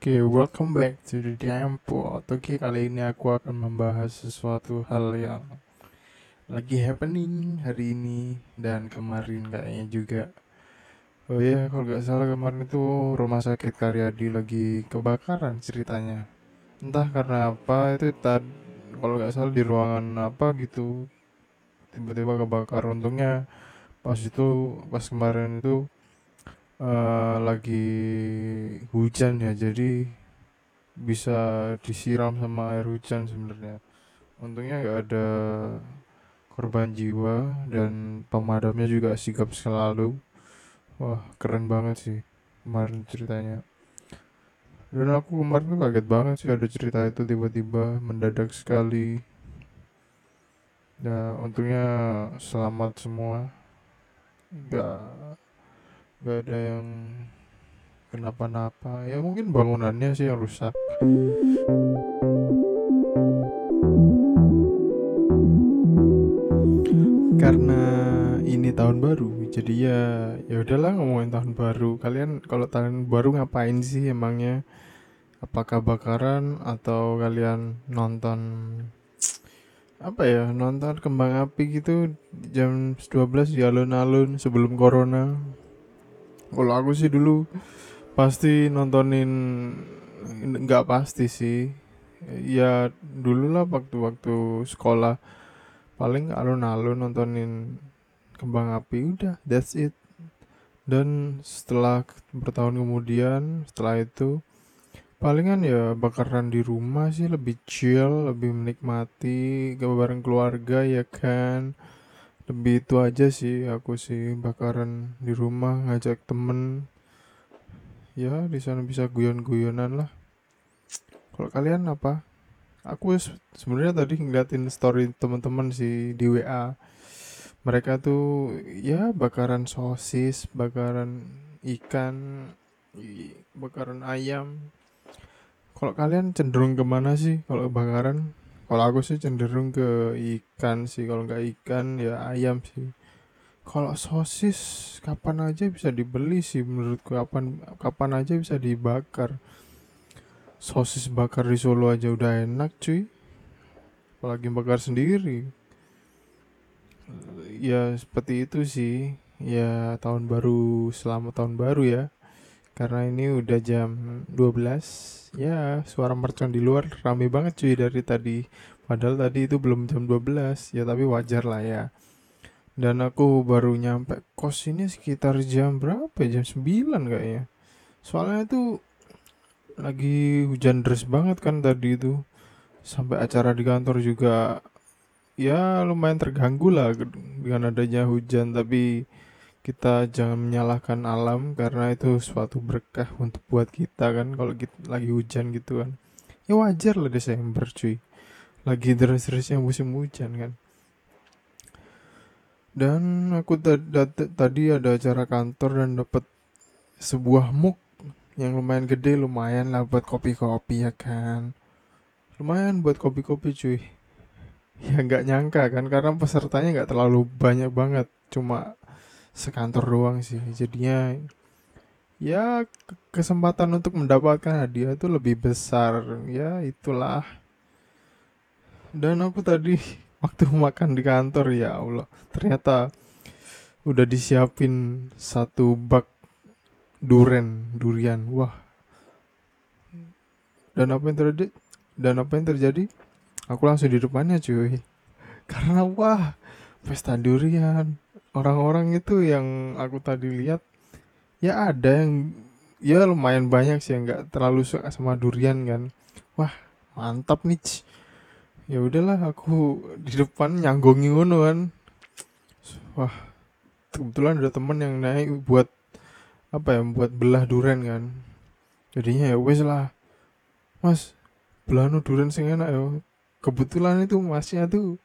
Oke, welcome back to the Dampo. Oke, kali ini aku akan membahas sesuatu hal yang lagi happening hari ini dan kemarin kayaknya juga. Oh ya, kalau nggak salah kemarin itu rumah sakit Karyadi lagi kebakaran ceritanya. Entah karena apa itu tad kalau nggak salah di ruangan apa gitu tiba-tiba kebakar. Untungnya pas itu pas kemarin itu uh, lagi hujan ya jadi bisa disiram sama air hujan sebenarnya. Untungnya nggak ada korban jiwa dan pemadamnya juga sigap selalu. Wah keren banget sih kemarin ceritanya. Dan aku kemarin tuh kaget banget sih ada cerita itu tiba-tiba mendadak sekali. Ya untungnya selamat semua. Nggak nggak ada yang kenapa-napa. Ya mungkin bangunannya sih yang rusak. Karena ini tahun baru jadi ya ya udahlah ngomongin tahun baru. Kalian kalau tahun baru ngapain sih emangnya? Apakah bakaran atau kalian nonton apa ya nonton kembang api gitu jam 12 di alun-alun sebelum corona kalau aku sih dulu pasti nontonin nggak pasti sih. Ya dulu lah waktu-waktu sekolah paling alun-alun nontonin kembang api udah that's it. Dan setelah bertahun kemudian setelah itu palingan ya bakaran di rumah sih lebih chill, lebih menikmati bareng keluarga ya kan lebih itu aja sih aku sih bakaran di rumah ngajak temen. Ya di sana bisa guyon-guyonan lah. Kalau kalian apa? Aku sebenarnya tadi ngeliatin story teman-teman sih di WA mereka tuh ya bakaran sosis bakaran ikan bakaran ayam. Kalau kalian cenderung ke mana sih kalau bakaran kalau aku sih cenderung ke ikan sih. Kalau nggak ikan ya ayam sih. Kalau sosis kapan aja bisa dibeli sih menurutku. Kapan kapan aja bisa dibakar. Sosis bakar di Solo aja udah enak cuy. Apalagi bakar sendiri. Ya seperti itu sih. Ya tahun baru selama tahun baru ya karena ini udah jam 12 ya suara mercon di luar rame banget cuy dari tadi. Padahal tadi itu belum jam 12 ya tapi wajar lah ya. Dan aku baru nyampe kos ini sekitar jam berapa? Jam 9 kayaknya. Soalnya itu lagi hujan deras banget kan tadi itu. Sampai acara di kantor juga ya lumayan terganggu lah dengan adanya hujan. Tapi kita jangan menyalahkan alam karena itu suatu berkah untuk buat kita kan kalau kita lagi hujan gitu kan. Ya wajar lah Desember cuy. Lagi deras-derasnya musim hujan kan. Dan aku tadi ada acara kantor dan dapat sebuah mug yang lumayan gede lumayan lah buat kopi-kopi ya kan. Lumayan buat kopi-kopi cuy. Ya nggak nyangka kan karena pesertanya nggak terlalu banyak banget. Cuma sekantor doang sih. Jadinya ya kesempatan untuk mendapatkan hadiah itu lebih besar. Ya itulah. Dan aku tadi waktu makan di kantor ya Allah ternyata udah disiapin satu bak duren durian. Wah. Dan apa yang terjadi? Dan apa yang terjadi? Aku langsung di depannya cuy. Karena wah pesta durian orang-orang itu yang aku tadi lihat ya ada yang ya lumayan banyak sih nggak terlalu suka sama durian kan. Wah mantap nih ya udahlah aku di depan nyanggongi ngono kan. Wah kebetulan ada temen yang naik buat apa ya buat belah durian kan. Jadinya ya wes lah. Mas belah durian sing enak ya. Kebetulan itu masnya tuh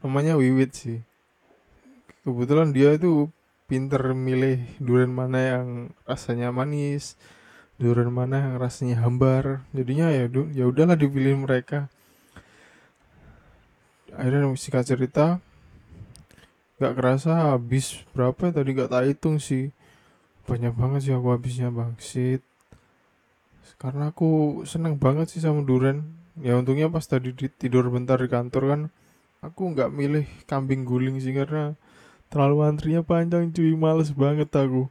namanya Wiwit sih kebetulan dia itu pinter milih durian mana yang rasanya manis durian mana yang rasanya hambar. Jadinya ya ya udahlah dipilih mereka. Akhirnya singkat cerita. Nggak kerasa habis berapa ya tadi nggak tak hitung sih. Banyak banget sih aku habisnya bangsit karena aku seneng banget sih sama duren ya untungnya pas tadi tidur bentar di kantor kan aku nggak milih kambing guling sih karena terlalu antrinya panjang cuy. Males banget aku.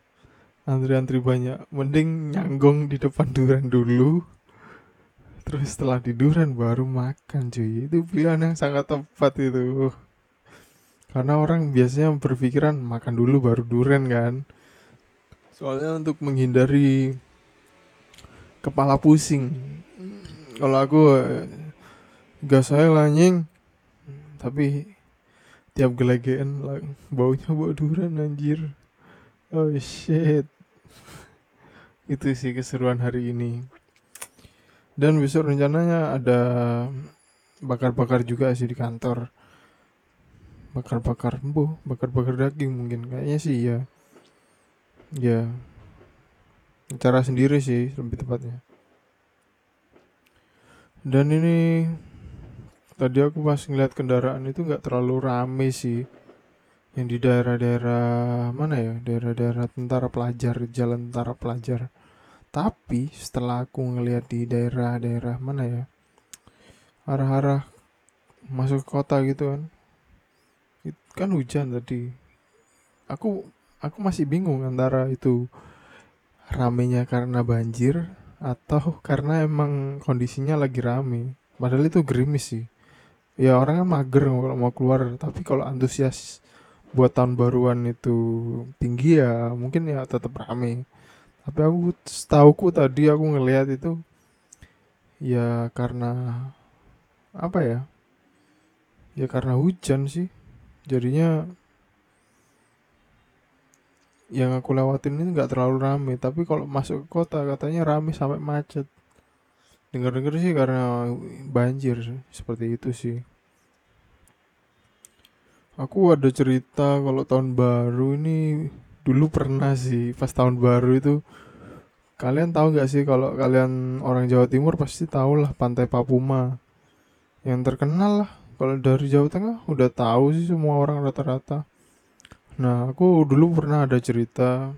Antri-antri banyak. Mending nyanggong di depan duren dulu. Terus setelah di duren baru makan cuy. Itu pilihan yang sangat tepat itu. Karena orang biasanya berpikiran makan dulu baru duren kan? Soalnya untuk menghindari kepala pusing. Kalau aku gak saya lanying tapi tiap gelegean baunya bau duren anjir. Oh shit. Itu sih keseruan hari ini. Dan besok rencananya ada bakar-bakar juga sih di kantor. Bakar-bakar bu bakar-bakar daging mungkin. Kayaknya sih ya ya cara sendiri sih lebih tepatnya. Dan ini tadi aku pas ngeliat kendaraan itu nggak terlalu rame sih. Yang di daerah-daerah mana ya? Daerah-daerah tentara pelajar jalan tentara pelajar. Tapi setelah aku ngeliat di daerah-daerah mana ya? Arah-arah masuk kota gitu kan. Kan hujan tadi. Aku aku masih bingung antara itu ramenya karena banjir atau karena emang kondisinya lagi rame. Padahal itu gerimis sih ya orang kan mager kalau mau keluar tapi kalau antusias buat tahun baruan itu tinggi ya mungkin ya tetap rame. Tapi aku setauku tadi aku ngelihat itu ya karena apa ya? Ya karena hujan sih. Jadinya yang aku lewatin ini nggak terlalu rame tapi kalau masuk ke kota katanya rame sampai macet dengar-dengar sih karena banjir seperti itu sih. Aku ada cerita kalau tahun baru ini dulu pernah sih pas tahun baru itu. Kalian tahu nggak sih kalau kalian orang Jawa Timur pasti tahu lah Pantai Papuma. Yang terkenal lah kalau dari Jawa Tengah udah tahu sih semua orang rata-rata. Nah aku dulu pernah ada cerita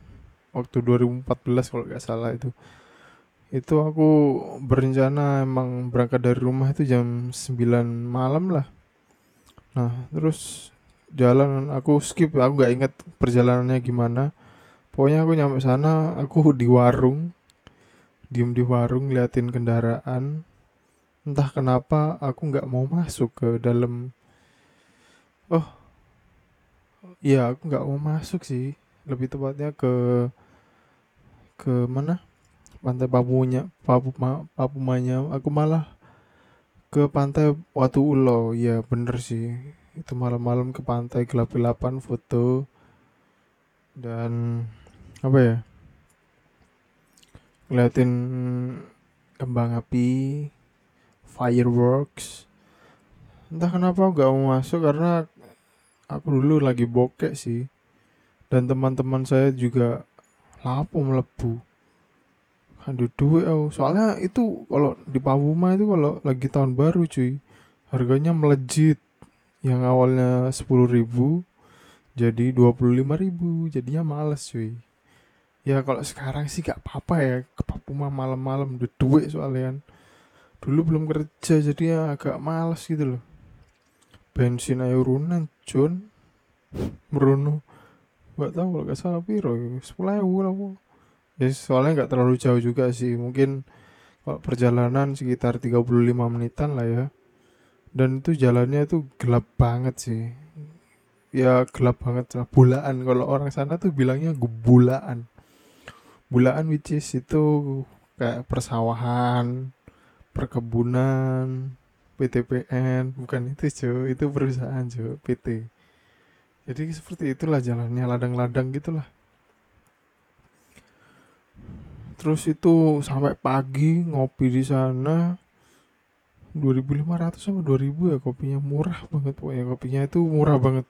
waktu 2014 kalau nggak salah itu itu aku berencana emang berangkat dari rumah itu jam 9 malam lah. Nah terus jalan aku skip aku nggak inget perjalanannya gimana. Pokoknya aku nyampe sana aku di warung diem di warung liatin kendaraan. Entah kenapa aku nggak mau masuk ke dalam. Oh iya aku nggak mau masuk sih. Lebih tepatnya ke ke mana pantai Papunya Papu Papumanya aku malah ke pantai Watu Ulo. Ya bener sih. Itu malam-malam ke pantai gelap-gelapan foto. Dan apa ya? Ngeliatin kembang api fireworks. Entah kenapa gak mau masuk karena aku dulu lagi bokek sih. Dan teman-teman saya juga lapo melebu aduh duit oh. soalnya itu kalau di Pawuma itu kalau lagi tahun baru cuy harganya melejit. Yang awalnya sepuluh ribu jadi dua puluh lima ribu jadinya males cuy. Ya kalau sekarang sih gak apa-apa ya ke Papuma malam-malam udah duit soalnya kan. Dulu belum kerja jadi ya agak males gitu loh. Bensin ayo urunan John meruno gak tahu kalau gak salah piro sepuluh ewu lah ya soalnya nggak terlalu jauh juga sih. Mungkin kalau perjalanan sekitar 35 menitan lah ya. Dan itu jalannya itu gelap banget sih. Ya gelap banget lah. Bulaan. Kalau orang sana tuh bilangnya bulaan bulaan which is itu kayak persawahan perkebunan PTPN bukan itu cuy itu perusahaan cuy PT jadi seperti itulah jalannya ladang-ladang gitulah terus itu sampai pagi ngopi di sana. 2500 sama 2000 ya kopinya? Murah banget pokoknya. Kopinya itu murah banget.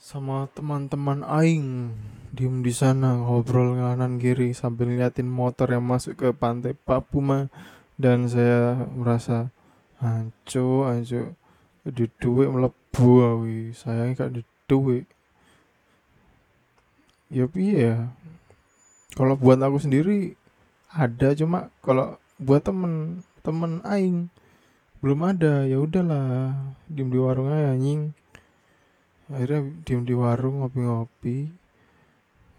Sama teman-teman aing diem di sana ngobrol nganan kiri sambil ngeliatin motor yang masuk ke pantai Papuma. Dan saya merasa anco anco di duit melebu awi sayangnya gak di duit. Ya iya kalau buat aku sendiri ada cuma kalau buat temen temen aing belum ada. Ya udahlah diem di warung aja anjing. Akhirnya diem di warung ngopi-ngopi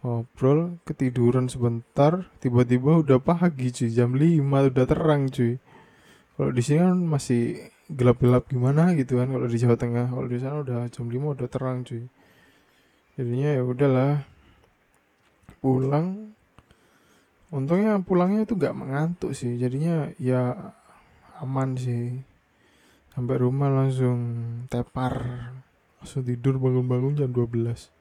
ngobrol ketiduran sebentar tiba-tiba udah pagi cuy. Jam 5 udah terang cuy. Kalau di sini kan masih gelap-gelap gimana gitu kan kalau di Jawa Tengah. Kalau di sana udah jam 5 udah terang cuy. Jadinya ya udahlah pulang untungnya pulangnya tuh gak mengantuk sih. Jadinya ya aman sih. Sampai rumah langsung tepar. Langsung tidur bangun-bangun jam 12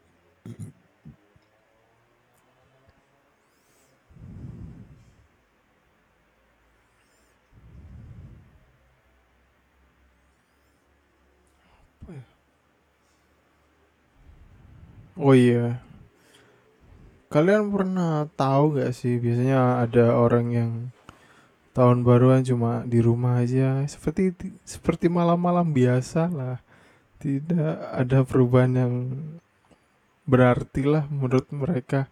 Oh iya, kalian pernah tahu gak sih biasanya ada orang yang tahun baruan cuma di rumah aja seperti seperti malam-malam biasa lah. Tidak ada perubahan yang berarti lah menurut mereka.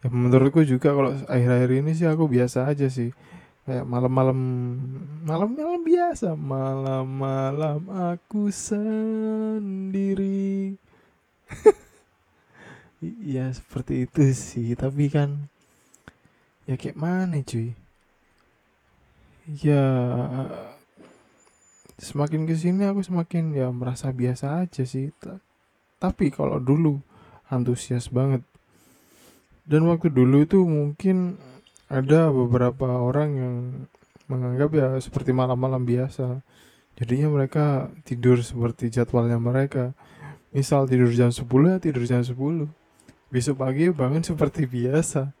Ya menurutku juga kalau akhir-akhir ini sih aku biasa aja sih. Kayak malam-malam malam-malam biasa. Malam-malam aku sendiri ya seperti itu sih. Tapi kan ya kayak mana cuy? Ya semakin ke sini aku semakin ya merasa biasa aja sih. Tapi kalau dulu antusias banget. Dan waktu dulu itu mungkin ada beberapa orang yang menganggap ya seperti malam-malam biasa. Jadinya mereka tidur seperti jadwalnya mereka. Misal tidur jam 10 ya tidur jam 10 besok pagi bangun seperti biasa.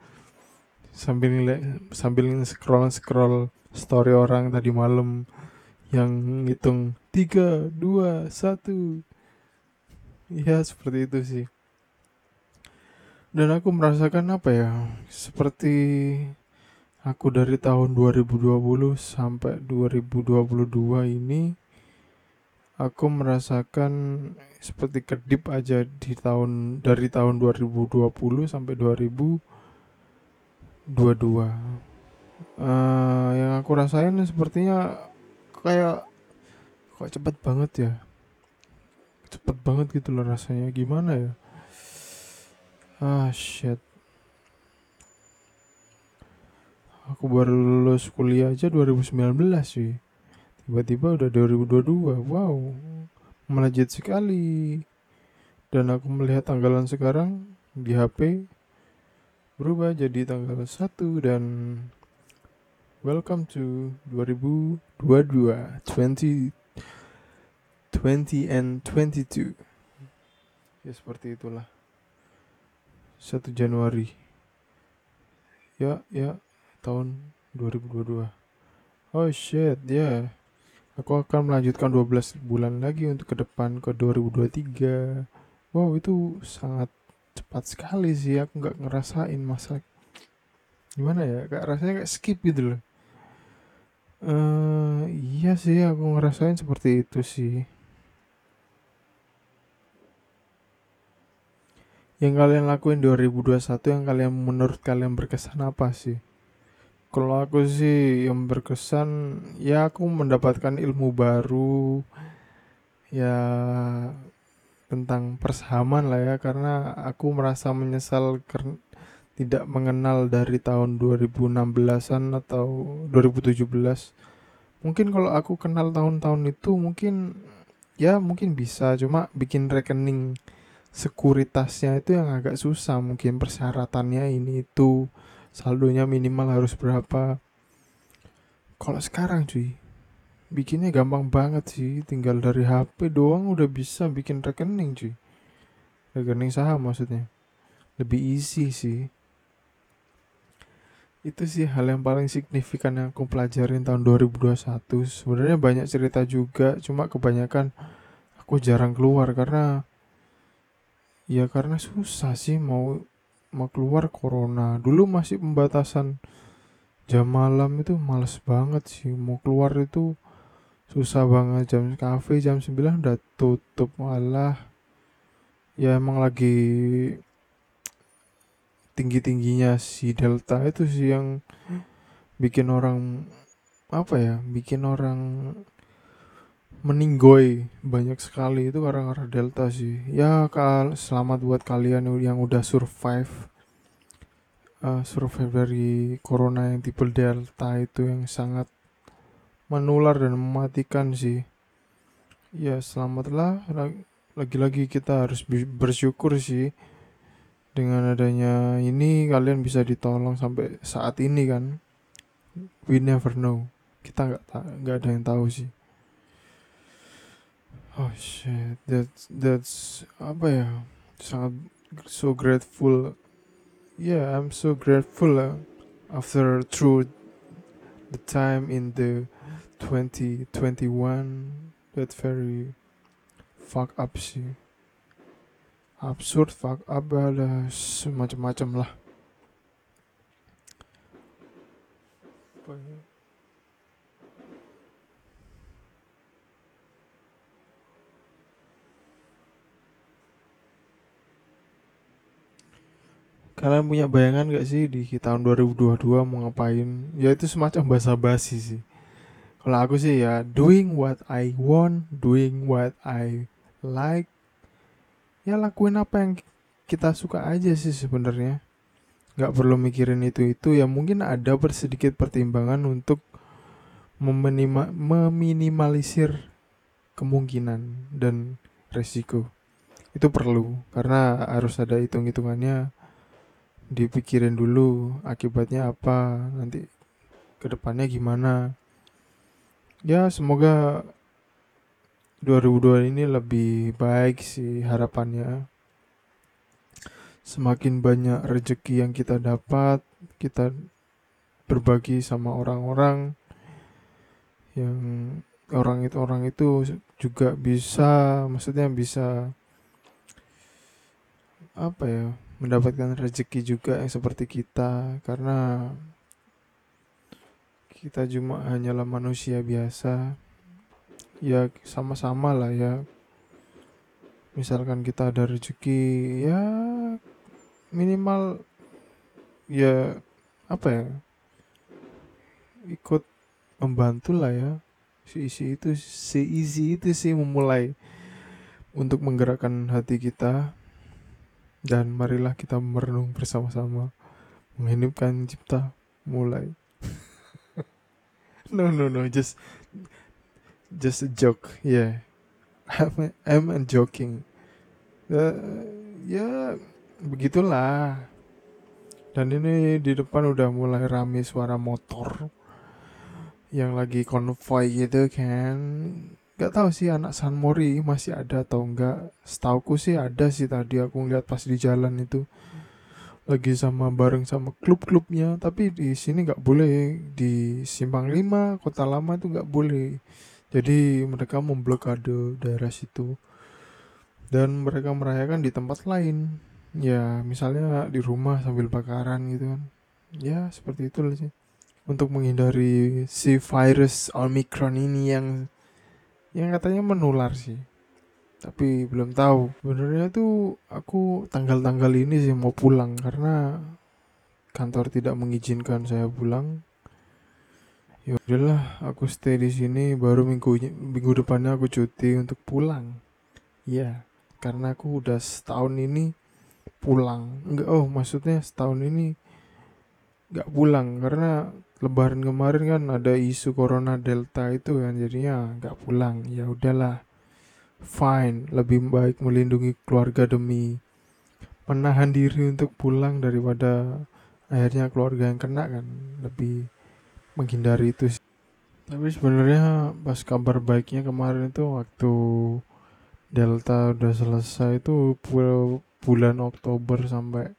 Sambil sambil scroll scroll story orang tadi malam yang ngitung tiga dua satu. Ya seperti itu sih. Dan aku merasakan apa ya seperti aku dari tahun 2020 sampai 2022 ini aku merasakan seperti kedip aja di tahun dari tahun 2020 sampai 2022 uh, yang aku rasain sepertinya kayak kok cepet banget ya? Cepet banget gitu loh rasanya. Gimana ya? Ah shit. Aku baru lulus kuliah aja 2019 sih tiba-tiba udah 2022 wow melejit sekali. Dan aku melihat tanggalan sekarang di HP berubah jadi tanggal 1 dan Welcome to 2022 20 20 and 22 Ya seperti itulah. 1 Januari. Ya ya tahun 2022 Oh shit ya. yeah. Aku akan melanjutkan 12 bulan lagi untuk ke depan ke 2023 Wow itu sangat cepat sekali sih. Aku nggak ngerasain masa gimana ya? Kayak rasanya kayak skip gitu loh. Uh, iya sih aku ngerasain seperti itu sih. Yang kalian lakuin 2021 yang kalian menurut kalian berkesan apa sih? Kalau aku sih yang berkesan ya aku mendapatkan ilmu baru ya tentang persahaman lah ya. Karena aku merasa menyesal karena tidak mengenal dari tahun 2016-an atau 2017 mungkin kalau aku kenal tahun-tahun itu mungkin ya mungkin bisa. Cuma bikin rekening sekuritasnya itu yang agak susah mungkin persyaratannya ini itu saldonya minimal harus berapa? Kalau sekarang cuy bikinnya gampang banget sih. Tinggal dari HP doang udah bisa bikin rekening cuy. Rekening saham maksudnya. Lebih easy sih. Itu sih hal yang paling signifikan yang aku pelajarin tahun 2021 sebenarnya banyak cerita juga cuma kebanyakan aku jarang keluar karena ya karena susah sih mau mau keluar corona. Dulu masih pembatasan jam malam itu males banget sih. Mau keluar itu susah banget. Jam kafe jam 9 udah tutup malah. Ya emang lagi tinggi-tingginya si Delta itu sih yang bikin orang apa ya bikin orang meninggoy banyak sekali itu karena delta sih. Ya kal selamat buat kalian yang udah survive uh, survive dari corona yang tipe delta itu yang sangat menular dan mematikan sih. Ya selamatlah. Lagi-lagi kita harus bersyukur sih dengan adanya ini kalian bisa ditolong sampai saat ini kan. We never know. Kita nggak nggak ada yang tahu sih oh shit. That's that's apa ya? Sangat so grateful. Yeah I'm so grateful uh, after through the time in the 2021 that very fuck up sih absurd fuck up ada semacam-macam lah Kalian punya bayangan gak sih di tahun 2022 mau ngapain? Ya itu semacam bahasa basi sih. Kalau aku sih ya doing what I want, doing what I like. Ya lakuin apa yang kita suka aja sih sebenarnya. Gak perlu mikirin itu itu ya mungkin ada sedikit pertimbangan untuk meminimalisir kemungkinan dan resiko itu perlu karena harus ada hitung-hitungannya dipikirin dulu akibatnya apa nanti ke depannya gimana. Ya semoga 2002 ini lebih baik sih harapannya. Semakin banyak rezeki yang kita dapat kita berbagi sama orang-orang yang orang itu orang itu juga bisa maksudnya bisa apa ya mendapatkan rezeki juga yang seperti kita karena kita cuma hanyalah manusia biasa. Ya sama-sama lah ya. Misalkan kita ada rezeki ya minimal ya apa ya ikut membantu lah ya. Si isi itu si easy itu sih memulai untuk menggerakkan hati kita dan marilah kita merenung bersama-sama. Menghidupkan cipta mulai. no no no just just a joke yeah. I'm I'm joking. Uh, ya begitulah. Dan ini di depan udah mulai rame suara motor yang lagi konvoy gitu kan Gak tahu sih anak San Mori masih ada atau enggak. Setauku sih ada sih tadi aku ngeliat pas di jalan itu. Lagi sama bareng sama klub-klubnya. Tapi di sini nggak boleh. Di Simpang 5 Kota Lama itu nggak boleh. Jadi mereka memblokade daerah situ. Dan mereka merayakan di tempat lain. Ya misalnya di rumah sambil bakaran gitu kan. Ya seperti itu sih. Untuk menghindari si virus Omicron ini yang yang katanya menular sih. Tapi belum tahu. Sebenarnya tuh aku tanggal-tanggal ini sih mau pulang karena kantor tidak mengizinkan saya pulang. Ya udahlah aku stay di sini. Baru minggu minggu depannya aku cuti untuk pulang. Ya karena aku udah setahun ini pulang. Enggak oh maksudnya setahun ini nggak pulang karena lebaran kemarin kan ada isu corona delta itu kan jadinya nggak pulang. Ya udahlah fine. Lebih baik melindungi keluarga demi menahan diri untuk pulang daripada akhirnya keluarga yang kena kan. Lebih menghindari itu sih. tapi sebenarnya pas kabar baiknya kemarin itu waktu delta udah selesai itu bulan Oktober sampai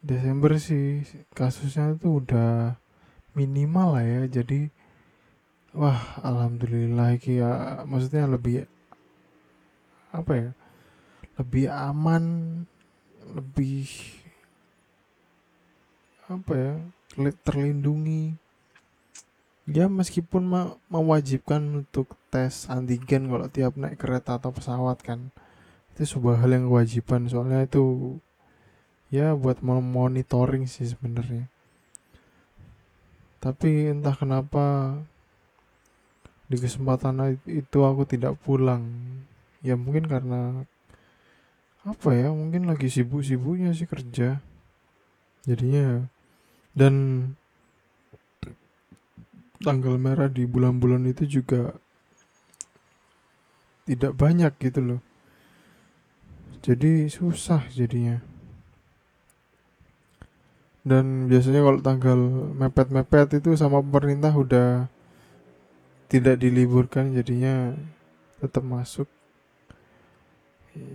Desember sih kasusnya tuh udah minimal lah ya. Jadi wah alhamdulillah ya maksudnya lebih apa ya lebih aman lebih apa ya terlindungi. Ya meskipun mewajibkan untuk tes antigen kalau tiap naik kereta atau pesawat kan itu sebuah hal yang kewajiban. Soalnya itu ya buat monitoring sih sebenarnya. Tapi entah kenapa di kesempatan itu aku tidak pulang. Ya mungkin karena apa ya mungkin lagi sibuk-sibuknya sih kerja. Jadinya dan tanggal merah di bulan-bulan itu juga tidak banyak gitu loh. Jadi susah jadinya dan biasanya kalau tanggal mepet-mepet itu sama pemerintah udah tidak diliburkan jadinya tetap masuk.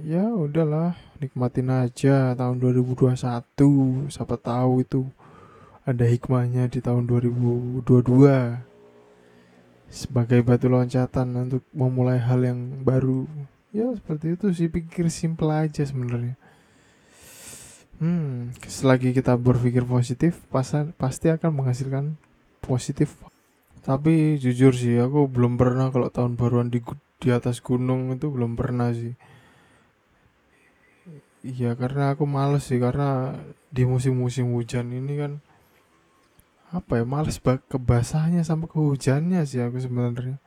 Ya udahlah nikmatin aja tahun 2021 siapa tahu itu ada hikmahnya di tahun 2022 sebagai batu loncatan untuk memulai hal yang baru. Ya seperti itu sih pikir simple aja sebenarnya hmm. Selagi kita berpikir positif pasti akan menghasilkan positif. Tapi jujur sih aku belum pernah kalau tahun baruan di di atas gunung itu belum pernah sih. Iya karena aku males sih karena di musim-musim hujan ini kan apa ya males bak kebasahnya sama kehujannya sih aku sebenarnya.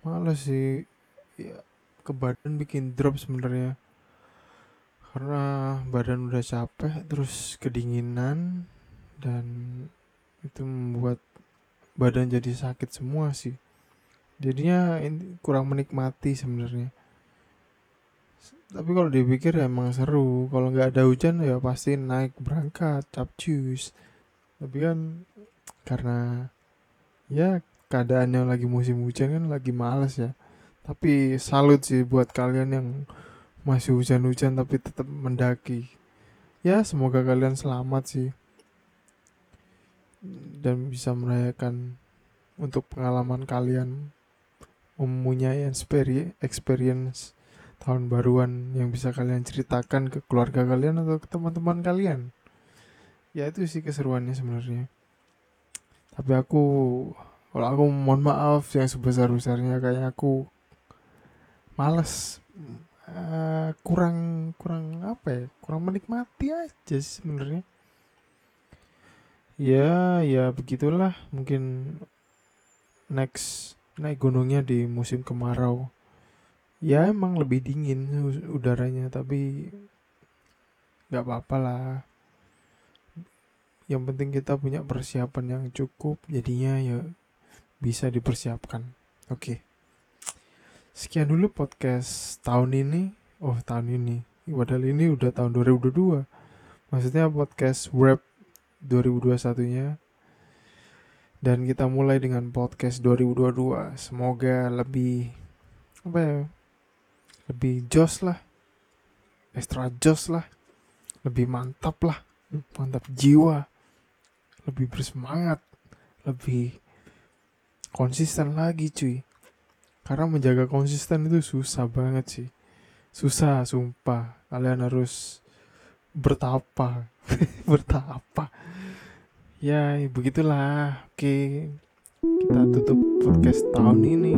Males sih ya, ke badan bikin drop sebenarnya karena badan udah capek terus kedinginan dan itu membuat badan jadi sakit semua sih. Jadinya kurang menikmati sebenarnya. Tapi kalau dipikir ya emang seru. Kalau nggak ada hujan ya pasti naik berangkat capcus tapi kan karena ya keadaannya lagi musim hujan kan lagi males ya. Tapi salut sih buat kalian yang masih hujan-hujan tapi tetap mendaki. Ya semoga kalian selamat sih. Dan bisa merayakan untuk pengalaman kalian mempunyai experience tahun baruan yang bisa kalian ceritakan ke keluarga kalian atau ke teman-teman kalian. Ya itu sih keseruannya sebenarnya. Tapi aku kalau aku mohon maaf yang sebesar besarnya kayak aku males uh, kurang kurang apa ya? Kurang menikmati aja sih sebenarnya. Ya ya begitulah. Mungkin next naik gunungnya di musim kemarau. Ya emang lebih dingin udaranya tapi nggak apa-apa lah. Yang penting kita punya persiapan yang cukup. Jadinya ya bisa dipersiapkan. Oke sekian dulu podcast tahun ini. Oh tahun ini. Padahal ini udah tahun 2022 maksudnya podcast wrap 2021 nya dan kita mulai dengan podcast 2022 semoga lebih apa ya lebih jos lah. Extra jos lah. Lebih mantap lah. Mantap jiwa. Lebih bersemangat. Lebih konsisten lagi cuy karena menjaga konsisten itu susah banget sih. Susah sumpah. Kalian harus bertapa bertapa. Ya begitulah. Oke kita tutup podcast tahun ini